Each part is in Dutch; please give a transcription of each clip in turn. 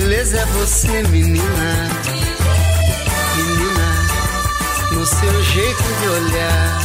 Beleza é você, menina. Menina, no seu jeito de olhar.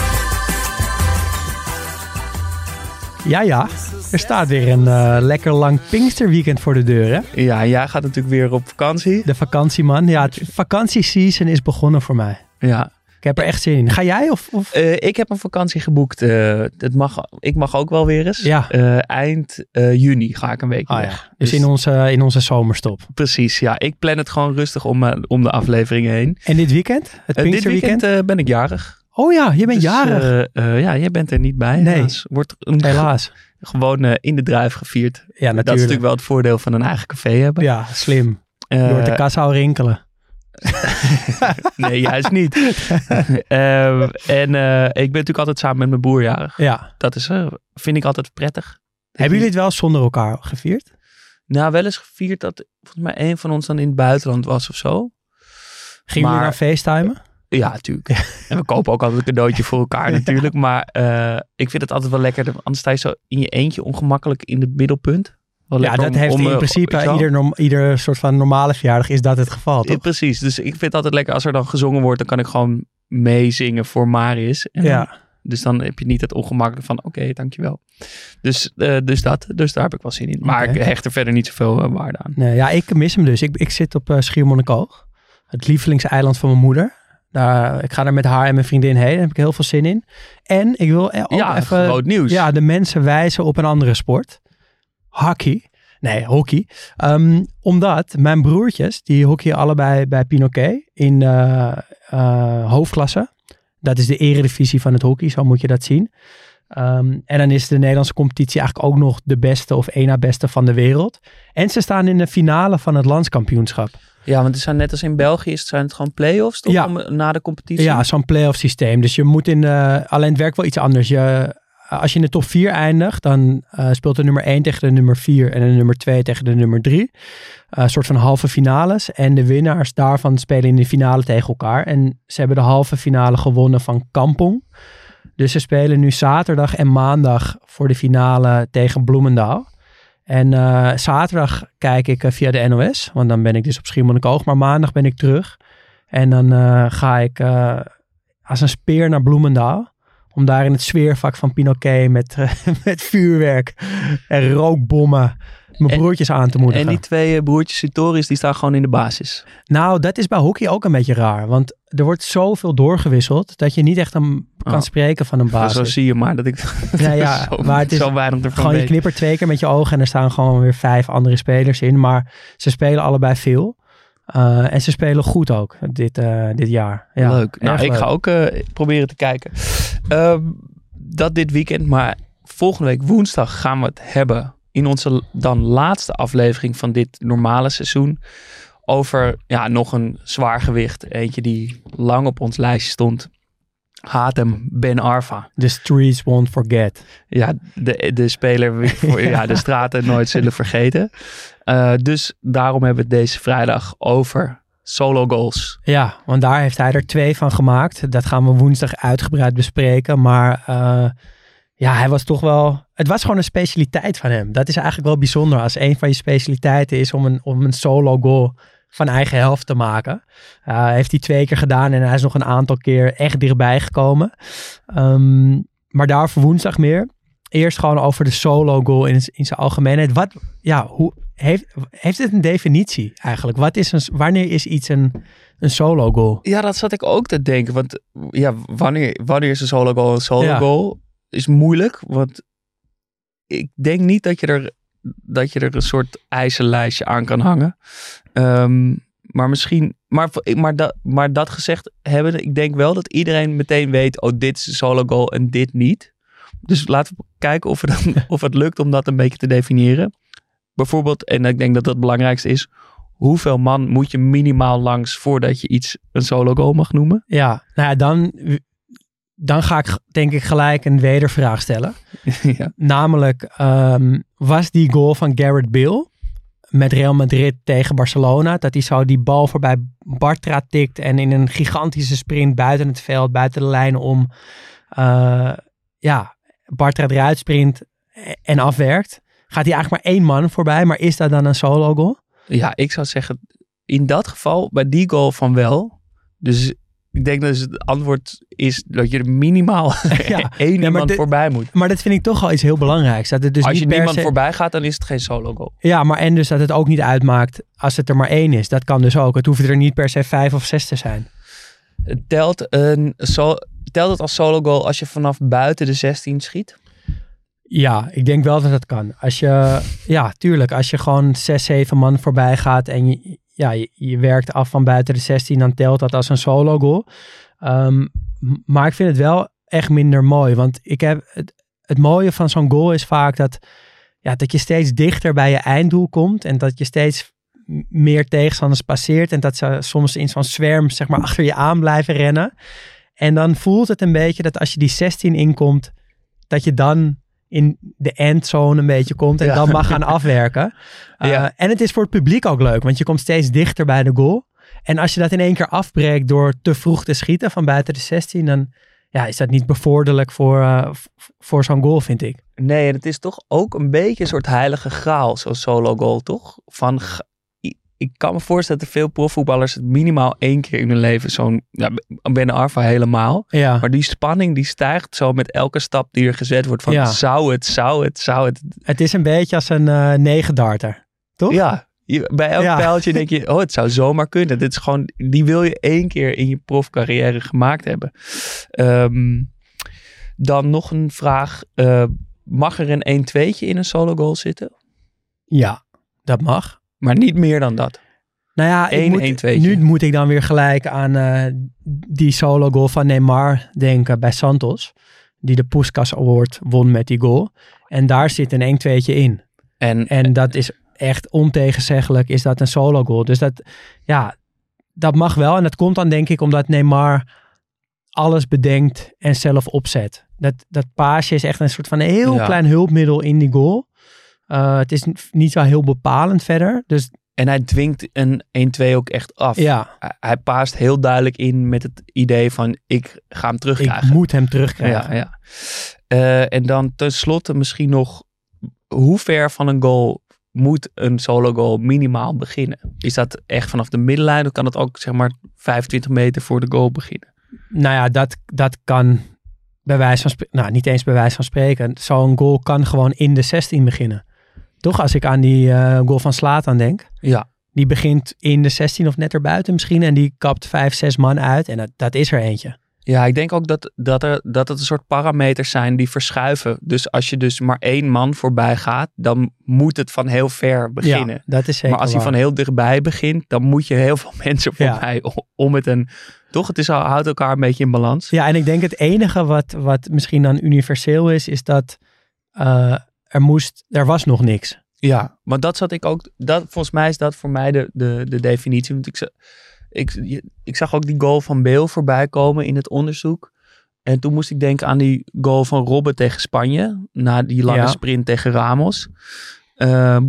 Ja, ja. Er staat weer een eh, lekker lang Pinksterweekend voor de deur, hè? Ja, jij gaat natuurlijk weer op vakantie. De vakantieman. Ja, het vakantieseason is begonnen voor mij. Ja, Ik heb er echt zin in. Ga jij of... of? Eh, ik heb een vakantie geboekt. eh, het mag, ik mag ook wel weer eens. Ja. Eh, eind eh, juni ga ik een week Ah, weg. ja. Dus in onze, in onze zomerstop. Precies, ja. Ik plan het gewoon rustig om, eh, om de afleveringen heen. En dit weekend? Het Eh, dit weekend eh, ben ik jarig. oh ja, je bent Dus, jarig. eh, eh, ja, jij bent er niet bij. Nee. helaas. Wordt een- Helaas. gewoon eh, in de druif gevierd. Ja, Dat is natuurlijk. natuurlijk wel het voordeel van een eigen café hebben. Ja, slim. Eh, Je hoort de kassa al rinkelen. nee, juist niet. Ehm, en eh, ik ben natuurlijk altijd samen met mijn broer jarig. Ja. Dat is, eh, vind ik altijd prettig. Hebben jullie het wel zonder elkaar gevierd? Nou, wel eens gevierd dat volgens mij een van ons dan in het buitenland was of zo. Gingen jullie Maar- naar FaceTimen? Ja, natuurlijk. En we kopen ook altijd een cadeautje voor elkaar natuurlijk. Maar eh, ik vind het altijd wel lekker. Anders sta je zo in je eentje ongemakkelijk in het middelpunt. Ja, dat om- heeft om, in eh, principe ieder, norm- ieder soort van normale verjaardag is dat het geval, toch? precies. Dus ik vind het altijd lekker als er dan gezongen wordt. Dan kan ik gewoon meezingen voor Marius. En dan- Ja. Dus dan heb je niet het ongemakkelijk van oké, dankjewel. Dus, eh, dus dat. Dus daar heb ik wel zin in. Maar ik hecht er verder niet zoveel eh, waarde aan. Nee, ja, ik mis hem dus. Ik, ik zit op eh, Schiermonnikoog. Het lievelingseiland van mijn moeder. Daar, ik ga daar met haar en mijn vriendin heen. Daar heb ik heel veel zin in. En ik wil ook ja, even groot nieuws. ja, de mensen wijzen op een andere sport. Hockey. Nee, hockey. Ehm, omdat mijn broertjes, die hockeyen allebei bij Pinoquet in eh, eh, hoofdklasse. Dat is de eredivisie van het hockey, zo moet je dat zien. Ehm, en dan is de Nederlandse competitie eigenlijk ook nog de beste of één na beste van de wereld. En ze staan in de finale van het landskampioenschap. Ja, want het zijn net als in België, is het, zijn het gewoon play-offs toch? Ja. Om, na de competitie? Ja, zo'n play-off systeem. Dus je moet in de, alleen het werkt wel iets anders. Je, als je in de top 4 eindigt, dan eh, speelt de nummer 1 tegen de nummer 4 en de nummer 2 tegen de nummer 3. Een soort van halve finales. En de winnaars daarvan spelen in de finale tegen elkaar. En ze hebben de halve finale gewonnen van Kampong. Dus ze spelen nu zaterdag en maandag voor de finale tegen Bloemendaal. En eh, zaterdag kijk ik eh, via de NOS, want dan ben ik dus op Schiermonnikoog. Maar maandag ben ik terug. En dan eh, ga ik eh, als een speer naar Bloemendaal. Om daar in het sfeervak van Pinoquet met, eh, met vuurwerk en rookbommen mijn En- broertjes aan te moedigen. En die twee eh, broertjes Sitoris, die staan gewoon in de basis. Nou, dat is bij hockey ook een beetje raar. Want er wordt zoveel doorgewisseld dat je niet echt een, kan Oh. spreken van een Zo basis. zie je maar dat ik Ja, ja, zo, maar het is zo weinig ervan Gewoon je knippert twee keer met je ogen en er staan gewoon weer vijf andere spelers in. Maar ze spelen allebei veel. Uh, en ze spelen goed ook dit, uh, dit jaar. Ja, leuk. Nou, ik leuk. ga ook uh, proberen te kijken. Uh, dat dit weekend, maar volgende week woensdag gaan we het hebben in onze dan laatste aflevering van dit normale seizoen. Over ja, nog een zwaargewicht. Eentje die lang op ons lijstje stond. Hatem Ben Arfa. The streets won't forget. Ja, de, de speler voor ja, de straten nooit zullen vergeten. Uh, dus daarom hebben we het deze vrijdag over solo goals. Ja, want daar heeft hij er twee van gemaakt. Dat gaan we woensdag uitgebreid bespreken. Maar uh, ja, hij was toch wel... Het was gewoon een specialiteit van hem. Dat is eigenlijk wel bijzonder als een van je specialiteiten is om een, om een solo goal van eigen helft te maken. Uh, heeft hij twee keer gedaan en hij is nog een aantal keer echt dichtbij gekomen. Um, maar daar voor woensdag meer. eerst gewoon over de solo goal in, in zijn algemeenheid. Wat, ja, hoe, heeft, heeft het een definitie eigenlijk? Wat is een, wanneer is iets een, een solo goal? Ja, dat zat ik ook te denken. Want ja, wanneer, wanneer is een solo goal een solo Ja. goal? Is moeilijk, want ik denk niet dat je er, dat je er een soort eisenlijstje aan kan hangen. Ehm, maar misschien, maar, maar, dat, maar dat gezegd hebben, ik denk wel dat iedereen meteen weet, oh dit is een solo goal en dit niet. Dus laten we kijken of, we dan, of het lukt om dat een beetje te definiëren. Bijvoorbeeld, en ik denk dat dat het belangrijkste is, hoeveel man moet je minimaal langs voordat je iets een solo goal mag noemen? Ja, nou ja, dan, dan ga ik denk ik gelijk een wedervraag stellen. ja. Namelijk, ehm, was die goal van Garrett Bale met Real Madrid tegen Barcelona, dat hij zo die bal voorbij Bartra tikt en in een gigantische sprint buiten het veld, buiten de lijn om, eh, ja, Bartra eruit sprint en afwerkt. Gaat hij eigenlijk maar één man voorbij, maar is dat dan een solo goal? ja, ik zou zeggen, in dat geval, bij die goal van wel. Dus ik denk dat het antwoord is dat je er minimaal Ja. één iemand dit- voorbij moet. Maar dat vind ik toch al iets heel belangrijks. Dat het dus Als je niemand se- voorbij gaat, dan is het geen solo goal. Ja, maar en dus dat het ook niet uitmaakt als het er maar één is. Dat kan dus ook. Het hoeft er niet per se vijf of zes te zijn. Het Telt, een, so, telt het als solo goal als je vanaf buiten de 16 schiet? Ja, ik denk wel dat dat kan. Als je, ja, tuurlijk. Als je gewoon zes, zeven man voorbij gaat en je, ja, je, werkt af van buiten de 16, dan telt dat als een solo goal. Ehm, maar ik vind het wel echt minder mooi. Want ik heb het, het mooie van zo'n goal is vaak dat, ja, dat je steeds dichter bij je einddoel komt en dat je steeds meer tegenstanders passeert en dat ze soms in zo'n zwerm zeg maar achter je aan blijven rennen. En dan voelt het een beetje dat als je die 16 inkomt, dat je dan in de endzone een beetje komt en Ja. dan mag gaan afwerken. Uh, Ja. En het is voor het publiek ook leuk, want je komt steeds dichter bij de goal. En als je dat in één keer afbreekt door te vroeg te schieten van buiten de 16, dan ja, is dat niet bevorderlijk voor, uh, v- voor zo'n goal, vind ik. Nee, en het is toch ook een beetje een soort heilige graal, zo'n solo goal, toch? Van, ik kan me voorstellen dat er veel profvoetballers minimaal één keer in hun leven zo'n, ja, Ben Arfa helemaal. Ja, Maar die spanning die stijgt zo met elke stap die er gezet wordt. Van Ja. zou het, zou het, zou het. het is een beetje als een eh negen darter. Toch? Ja, je- bij elk Ja. pijltje denk je, oh het zou zomaar kunnen. Dit is gewoon, die wil je één keer in je profcarrière gemaakt hebben. Ehm, dan nog een vraag. eh, mag er een 1-2'tje in een solo goal zitten? Ja, dat mag. Maar niet meer dan dat. Nou ja, Eén moet, 1-2'tje. nu moet ik dan weer gelijk aan eh, die solo goal van Neymar denken bij Santos. Die de Puskas Award won met die goal. En daar zit een 1-2'tje in. En, En dat is echt ontegenzeggelijk, is dat een solo goal. Dus dat, ja, dat mag wel. En dat komt dan denk ik omdat Neymar alles bedenkt en zelf opzet. Dat, dat paasje is echt een soort van een heel Ja. klein hulpmiddel in die goal. Uh, het is niet zo heel bepalend verder. Dus en hij dwingt een 1-2 ook echt af. ja, Hij, paast heel duidelijk in met het idee van ik ga hem ik terugkrijgen. moet hem terugkrijgen. Ja, ja. Eh, en dan tenslotte misschien nog, hoe ver van een goal moet een solo goal minimaal beginnen? Is dat echt vanaf de middenlijn of kan het ook zeg maar 25 meter voor de goal beginnen? Nou ja, dat, dat kan bij wijze van nou niet eens bij wijze van spreken. Zo'n goal kan gewoon in de 16 beginnen. Toch als ik aan die eh, goal van Slaat aan denk. Ja. Die begint in de 16 of net erbuiten misschien. En die kapt vijf, zes man uit. En dat, dat is er eentje. Ja, ik denk ook dat, dat, er, dat het een soort parameters zijn die verschuiven. Dus als je dus maar één man voorbij gaat, dan moet het van heel ver beginnen. Ja, dat is zeker maar als hij van heel dichtbij begint, dan moet je heel veel mensen voorbij om het een... Toch, het is, al- houdt elkaar een beetje in balans. Ja, en ik denk het enige wat, wat misschien dan universeel is, is dat eh, er moest, er was nog niks. Ja, maar dat zat ik ook. Dat, volgens mij is dat voor mij de, de, de definitie. Want ik, ik, ik zag ook die goal van Beel voorbij komen in het onderzoek. En toen moest ik denken aan die goal van Robben tegen Spanje. Na die lange Ja. sprint tegen Ramos. Ehm,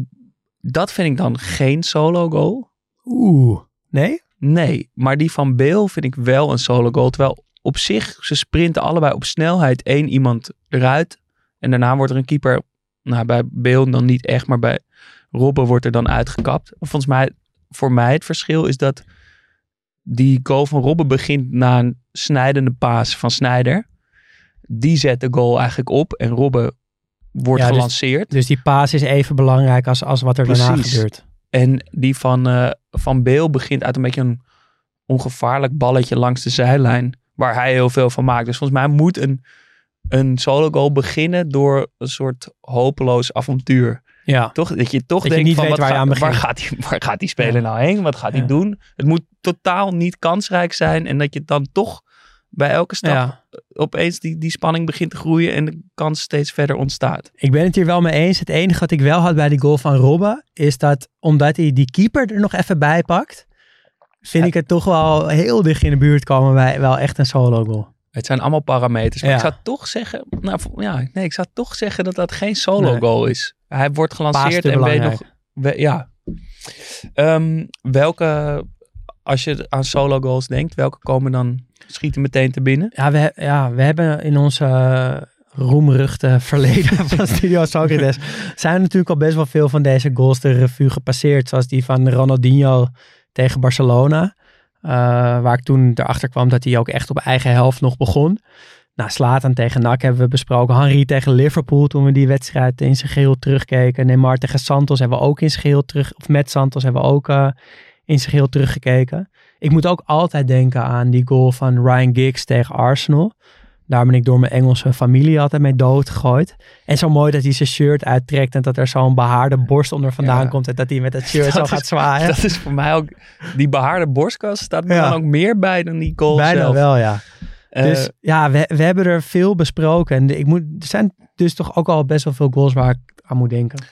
dat vind ik dan geen solo goal. Oeh, nee? Nee, maar die van Beel vind ik wel een solo goal. Terwijl op zich, ze sprinten allebei op snelheid één iemand eruit. En daarna wordt er een keeper, nou bij Beel dan niet echt, maar bij Robben wordt er dan uitgekapt. Volgens mij, voor mij het verschil is dat die goal van Robben begint na een snijdende paas van Snijder. Die zet de goal eigenlijk op en Robben wordt Ja, dus- gelanceerd. Dus die paas is even belangrijk als, als wat er daarna gebeurt. En die van, eh van Beel begint uit een beetje een ongevaarlijk balletje langs de zijlijn. Waar hij heel veel van maakt. Dus volgens mij moet een, een solo goal beginnen door een soort hopeloos avontuur. Ja, Toch? Dat je toch Dat denkt van weet wat waar je gaat- waar, gaat die, waar gaat die speler Ja. nou heen? Wat gaat hij Ja. doen? Het moet totaal niet kansrijk zijn. En dat je dan toch bij elke stap ja. opeens die, die spanning begint te groeien. En de kans steeds verder ontstaat. Ik ben het hier wel mee eens. Het enige wat ik wel had bij die goal van Robben, is dat omdat hij die keeper er nog even bij pakt, vind ik het toch wel heel dicht in de buurt komen bij wel echt een solo goal. Het zijn allemaal parameters. Maar Ja. ik zou toch zeggen, nou ja, nee, ik zou toch zeggen dat dat geen solo Nee. goal is. Hij wordt gelanceerd en belangrijk. nog, we- ja. Ehm, welke, als je aan solo goals denkt, welke komen dan schieten meteen te binnen? Ja, we, ja, we hebben in onze uh, roemruchte verleden van Studio Socrates zijn er natuurlijk al best wel veel van deze goals de revue gepasseerd. Zoals die van Ronaldinho tegen Barcelona. Uh, waar ik toen erachter kwam dat hij ook echt op eigen helft nog begon. Nou, Slatan tegen NAC hebben we besproken. Henry tegen Liverpool toen we die wedstrijd in zijn geheel terugkeken. Neymar tegen Santos hebben we ook in zijn geheel terug. Of met Santos hebben we ook uh, in zijn geheel teruggekeken. Ik moet ook altijd denken aan die goal van Ryan Giggs tegen Arsenal. Daar ben ik door mijn Engelse familie altijd mee doodgegooid. En zo mooi dat hij zijn shirt uittrekt en dat er zo'n behaarde borst onder vandaan Ja. komt. En dat hij met dat shirt Dat zo is- gaat zwaaien. Dat is voor mij ook, die behaarde borstkas staat me Ja. dan ook meer bij dan die goal Bijna zelf. wel, ja. Eh, Dus ja, we, we hebben er veel besproken. En ik moet, er zijn dus toch ook al best wel veel goals waar ik aan moet denken.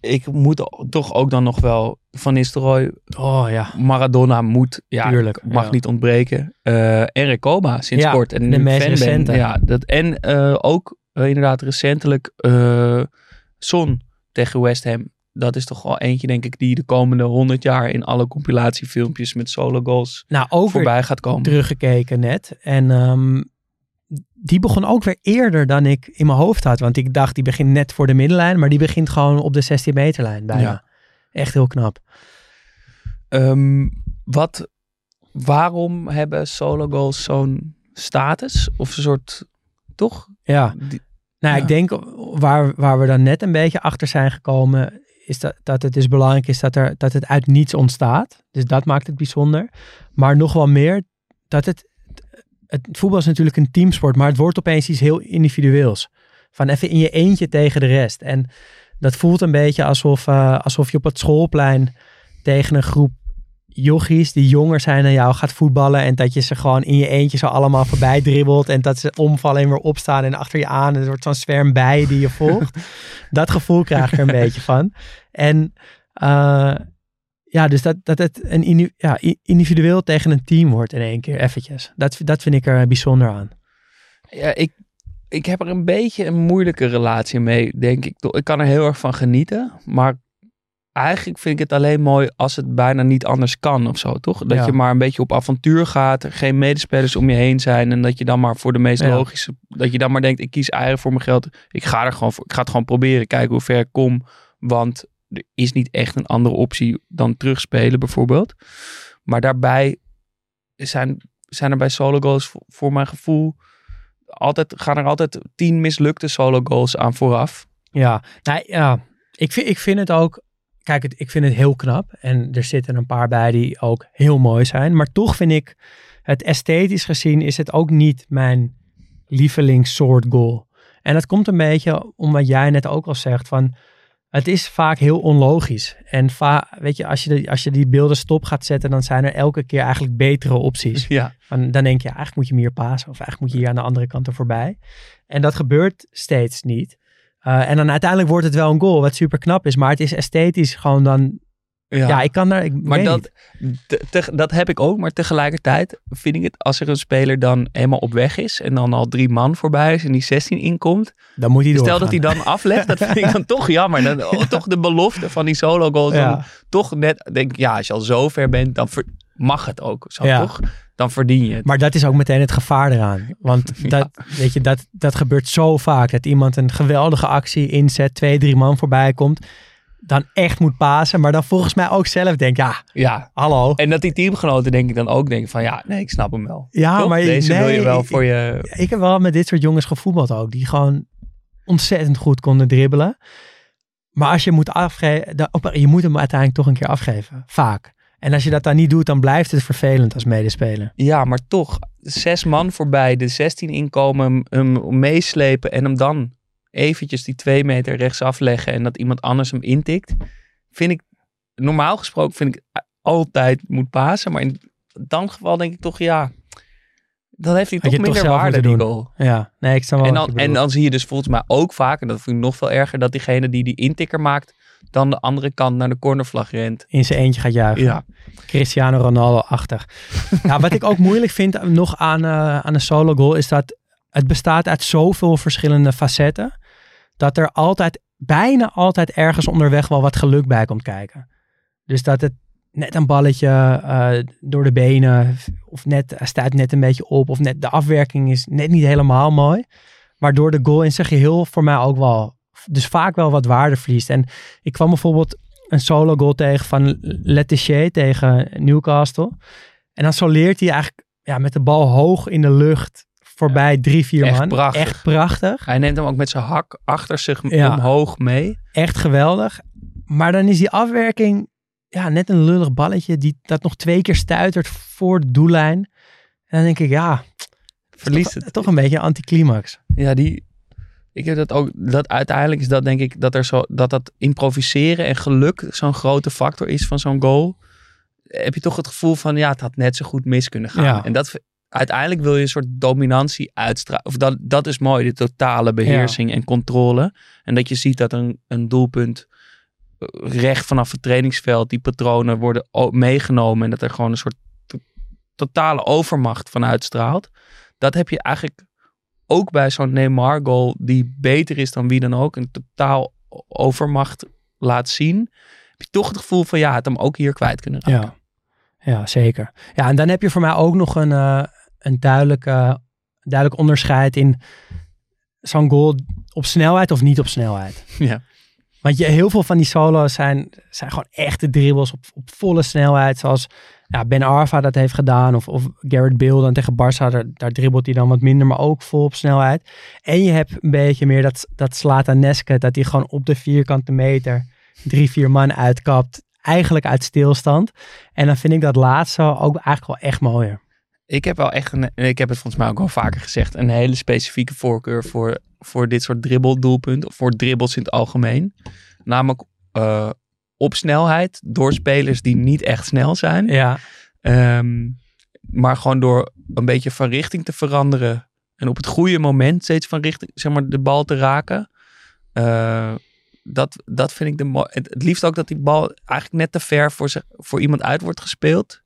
Ik moet toch ook dan nog wel Van Nistelrooy, Oh ja, Maradona moet, ja, Tuurlijk, mag ja. niet ontbreken. Eh en Recoba sinds Ja, kort. En de meest ben, recente. Ja, dat, en eh, ook eh, inderdaad recentelijk Son tegen West Ham. Dat is toch wel eentje, denk ik, die de komende 100 jaar in alle compilatiefilmpjes met solo goals nou ook weer voorbij gaat komen. teruggekeken net. En ehm, die begon ook weer eerder dan ik in mijn hoofd had. Want ik dacht, die begint net voor de middenlijn. Maar die begint gewoon op de 16 meterlijn bijna. Ja. Echt heel knap. Ehm, wat, waarom hebben solo goals zo'n status? Of een soort, toch? Ja, Die- nou Ja. ik denk waar, waar we dan net een beetje achter zijn gekomen... is dat, dat het dus belangrijk is dat, er, dat het uit niets ontstaat. Dus dat maakt het bijzonder. Maar nog wel meer dat het... Het voetbal is natuurlijk een teamsport, maar het wordt opeens iets heel individueels. Van even in je eentje tegen de rest. En dat voelt een beetje alsof, eh, alsof je op het schoolplein tegen een groep jochies die jonger zijn dan jou gaat voetballen. En dat je ze gewoon in je eentje zo allemaal voorbij dribbelt. En dat ze omvallen en weer opstaan en achter je aan. En er wordt zo'n zwerm bijen die je volgt. dat gevoel krijg ik er een beetje van. En eh, ja, dus dat, dat het een ja, individueel tegen een team wordt in één keer eventjes. Dat, dat vind ik er bijzonder aan. Ja, ik, ik heb er een beetje een moeilijke relatie mee, denk ik. toch. Ik kan er heel erg van genieten, maar eigenlijk vind ik het alleen mooi als het bijna niet anders kan of zo, toch? Dat Ja. je maar een beetje op avontuur gaat, er geen medespelers om je heen zijn en dat je dan maar voor de meest Ja. logische, dat je dan maar denkt, ik kies eigen voor mijn geld. Ik ga er gewoon voor, ik ga het gewoon proberen, kijken hoe ver ik kom, want is niet echt een andere optie dan terugspelen bijvoorbeeld. Maar daarbij zijn, zijn er bij solo goals voor, mijn gevoel altijd, gaan er altijd tien mislukte solo goals aan vooraf. Ja, nou ja, ik vind, ik vind het ook. Kijk, ik vind het heel knap. En er zitten een paar bij die ook heel mooi zijn. Maar toch vind ik het esthetisch gezien is het ook niet mijn lievelingssoort goal. En dat komt een beetje om wat jij net ook al zegt. Van, het is vaak heel onlogisch. En va weet je als, je de, als je die beelden stop gaat zetten, dan zijn er elke keer eigenlijk betere opties. Ja, Van, dan denk je, eigenlijk moet je hier pasen. Of eigenlijk moet je hier aan de andere kant er voorbij. En dat gebeurt steeds niet. Uh, en dan uiteindelijk wordt het wel een goal, wat super knap is. Maar het is esthetisch gewoon dan... Ja, ja. ik kan daar... Ik maar weet dat, niet. te- te- dat heb ik ook. Maar tegelijkertijd vind ik het, als er een speler dan helemaal op weg is en dan al drie man voorbij is en die 16 inkomt. Dan moet hij Stel dat hij dan aflegt, dat vind ik dan toch jammer. Dan, oh, toch de belofte van die solo goals. Dan Ja. toch net, denk ik, ja, als je al zo ver bent, dan ver- mag het ook. Zo, Ja. toch? Dan verdien je het. Maar dat is ook meteen het gevaar eraan. Want Ja. dat, weet je, dat, dat gebeurt zo vaak. Dat iemand een geweldige actie inzet, twee, drie man voorbij komt. Dan echt moet pasen. Maar dan volgens mij ook zelf denkt, ja, ja, hallo. En dat die teamgenoten denk ik dan ook denken van ja, nee, ik snap hem wel. Ja, maar Deze wil je wel voor je... Ik heb wel met dit soort jongens gevoetbald ook. Die gewoon ontzettend goed konden dribbelen. Maar als je moet afgeven, je moet hem uiteindelijk toch een keer afgeven. Vaak. En als je dat dan niet doet, dan blijft het vervelend als medespeler. Ja, maar toch, zes man voorbij, de 16 inkomen, hem meeslepen en hem dan eventjes die twee meter rechtsaf leggen en dat iemand anders hem intikt, vind ik, normaal gesproken vind ik altijd moet pasen, maar in dat geval denk ik toch, ja, dan heeft hij Had toch toch minder zelf waarde, die goal. Ja, nee, ik snap wel En dan, en dan zie je dus volgens mij ook vaak, en dat vind ik nog veel erger, dat diegene die die intikker maakt, dan de andere kant naar de cornervlag rent. in zijn eentje gaat juichen. Ja, Cristiano Ronaldo-achtig. nou, wat ik ook moeilijk vind nog aan, eh, aan een solo goal is dat het bestaat uit zoveel verschillende facetten. Dat er altijd, bijna altijd ergens onderweg wel wat geluk bij komt kijken. Dus dat het net een balletje eh, door de benen of net staat net een beetje op of net de afwerking is net niet helemaal mooi. Waardoor de goal in zijn geheel voor mij ook wel, dus vaak wel wat waarde verliest. En ik kwam bijvoorbeeld een solo goal tegen van Letitia tegen Newcastle. En dan soleert hij eigenlijk ja, met de bal hoog in de lucht voorbij drie, vier Echt man. prachtig. Echt prachtig. hij neemt hem ook met zijn hak achter zich Ja. omhoog mee. Echt geweldig. Maar dan is die afwerking ja, net een lullig balletje die dat nog twee keer stuitert voor de doellijn. En dan denk ik, ja, Verliest toch, het. toch een beetje anticlimax. Ja, die. Ik heb dat ook. Dat uiteindelijk is dat denk ik dat er zo dat dat improviseren en geluk zo'n grote factor is van zo'n goal. Heb je toch het gevoel van ja, het had net zo goed mis kunnen gaan. Ja. En dat uiteindelijk wil je een soort dominantie uitstralen. Of dat, dat is mooi, de totale beheersing en controle. En dat je ziet dat een, een doelpunt eh, recht vanaf het trainingsveld, die patronen worden meegenomen en dat er gewoon een soort to- totale overmacht van uitstraalt. Dat heb je eigenlijk ook bij zo'n Neymar goal die beter is dan wie dan ook, een totaal overmacht laat zien, heb je toch het gevoel van ja, het hem ook hier kwijt kunnen raken. Ja. ja, zeker. Ja, en dan heb je voor mij ook nog een, eh, een duidelijk, duidelijk onderscheid in zo'n goal op snelheid of niet op snelheid. Ja. Want je, heel veel van die solo's zijn, zijn gewoon echte dribbles op, op volle snelheid. Zoals ja, Ben Arfa dat heeft gedaan. Of, of Garrett Bale dan tegen Barça. Daar, daar dribbelt hij dan wat minder, maar ook vol op snelheid. En je hebt een beetje meer dat, dat Slataneske. Dat hij gewoon op de vierkante meter drie, vier man uitkapt. Eigenlijk uit stilstand. En dan vind ik dat laatste ook eigenlijk wel echt mooier. Ik heb wel echt, een, ik heb het volgens mij ook wel vaker gezegd, een hele specifieke voorkeur voor, voor dit soort dribbeldoelpunten. Of voor dribbles in het algemeen. Namelijk eh, op snelheid door spelers die niet echt snel zijn. Ja, Ehm, maar gewoon door een beetje van richting te veranderen. En op het goede moment steeds van richting, zeg maar, de bal te raken. Eh, dat, dat vind ik de het, het liefst ook dat die bal eigenlijk net te ver voor, zich, voor iemand uit wordt gespeeld.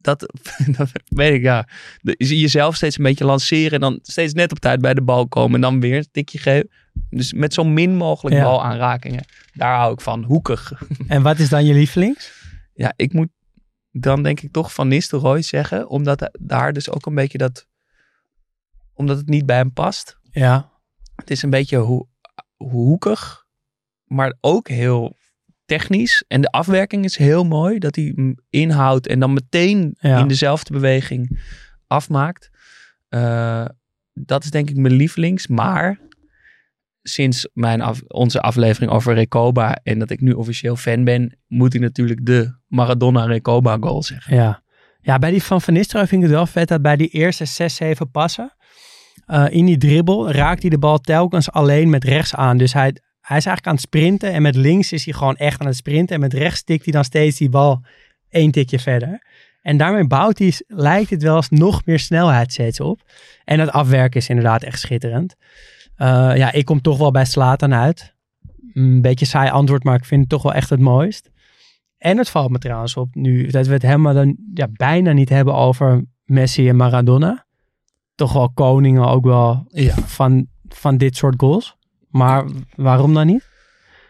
Dat, dat weet ik, ja. Jezelf steeds een beetje lanceren en dan steeds net op tijd bij de bal komen. En dan weer een tikje geven. Dus met zo min mogelijk Ja. balaanrakingen. Daar hou ik van. Hoekig. en wat is dan je lievelings? Ja, ik moet dan denk ik toch van Nistelrooy zeggen. Omdat daar dus ook een beetje dat... Omdat het niet bij hem past. Ja, Het is een beetje ho- hoekig. Maar ook heel technisch. En de afwerking is heel mooi. Dat hij hem inhoudt en dan meteen Ja. in dezelfde beweging afmaakt. Eh, dat is denk ik mijn lievelings. Maar sinds mijn af- onze aflevering over Recoba en dat ik nu officieel fan ben, moet ik natuurlijk de Maradona Recoba goal zeggen. Ja. ja, bij die van Van Nistelrooy vind ik het wel vet dat bij die eerste 6, 7 passen, eh, in die dribbel raakt hij de bal telkens alleen met rechts aan. Dus hij, hij is eigenlijk aan het sprinten en met links is hij gewoon echt aan het sprinten. En met rechts tikt hij dan steeds die bal één tikje verder. En daarmee bouwt hij, lijkt het wel eens nog meer snelheid steeds op. En het afwerken is inderdaad echt schitterend. Eh, ja, ik kom toch wel bij Slatan uit. Een beetje saai antwoord, maar ik vind het toch wel echt het mooist. En het valt me trouwens op nu dat we het helemaal dan ja, bijna niet hebben over Messi en Maradona. Toch wel koningen ook wel Ja. van, van dit soort goals. Maar waarom dan niet?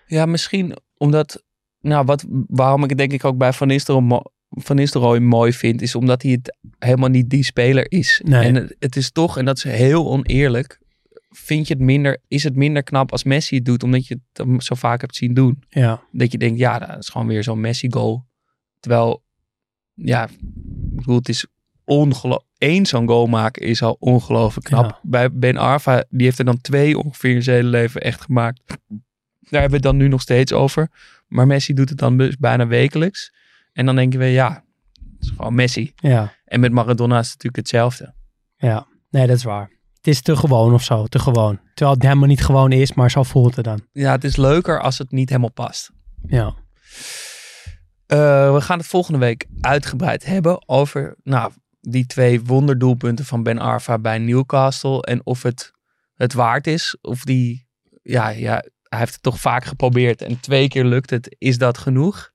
Ja, misschien omdat, nou, wat, waarom ik het denk ik ook bij Van Nistelrooy, mo- Van Nistelrooy mooi vind, is omdat hij het helemaal niet die speler is. Nee. En het, het is toch, en dat is heel oneerlijk, vind je het minder, is het minder knap als Messi het doet, omdat je het zo vaak hebt zien doen. Ja, Dat je denkt, ja, dat is gewoon weer zo'n Messi-goal. Terwijl, ja, ik bedoel, het is ongelooflijk. Eén zo'n goal maken is al ongelooflijk knap. Ja. Bij Ben Arfa, die heeft er dan twee ongeveer in zijn hele leven echt gemaakt. Daar hebben we het dan nu nog steeds over. Maar Messi doet het dan dus bijna wekelijks. En dan denken we, ja, het is gewoon Messi. Ja, En met Maradona is het natuurlijk hetzelfde. ja. Nee, dat is waar. Het is te gewoon of zo, te gewoon. Terwijl het helemaal niet gewoon is, maar zo voelt het dan. Ja, het is leuker als het niet helemaal past. Ja. Eh, we gaan het volgende week uitgebreid hebben over nou, die twee wonderdoelpunten van Ben Arfa bij Newcastle. En of het het waard is. Of die, ja, ja, hij heeft het toch vaak geprobeerd. En twee keer lukt het. Is dat genoeg?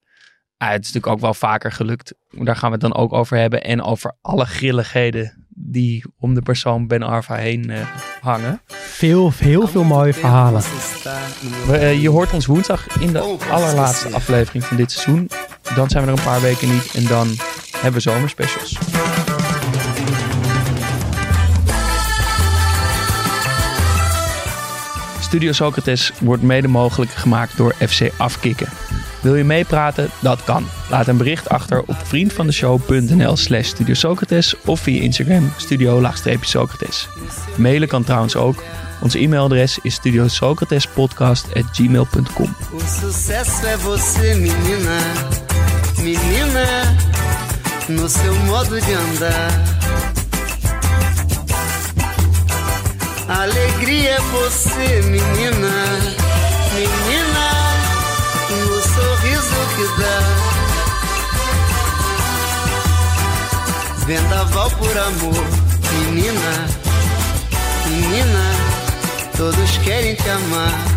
Ah, het is natuurlijk ook wel vaker gelukt. Daar gaan we het dan ook over hebben. En over alle grilligheden die om de persoon Ben Arfa heen eh, hangen. Veel, heel veel mooie verhalen. We, eh, je hoort ons woensdag in de allerlaatste aflevering van dit seizoen. Dan zijn we er een paar weken niet. En dan hebben we zomerspecials. Studio Socrates wordt mede mogelijk gemaakt door FC Afkikken. Wil je meepraten? Dat kan. Laat een bericht achter op vriendvandeshow.nl slash Studio Socrates of via Instagram studio-socrates. Mailen kan trouwens ook. Ons e-mailadres is studiosocratespodcast.gmail.com. Alegria é você, menina, menina, no sorriso que dá. Vendaval por amor, menina, menina, todos querem te amar.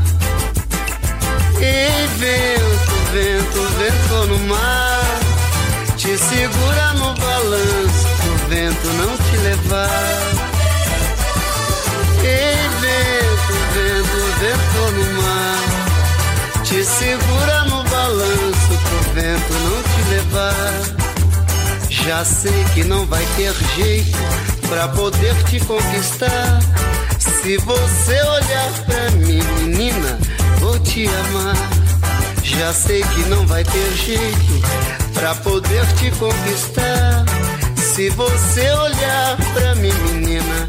Ei, vento, vento, vento no mar Te segura no balanço Pro vento não te levar Ei, vento, vento, vento no mar Te segura no balanço Pro vento não te levar Já sei que não vai ter jeito Pra poder te conquistar Se você olhar pra mim, menina vou te amar. Já sei que não vai ter jeito pra poder te conquistar. Se você olhar pra mim, menina,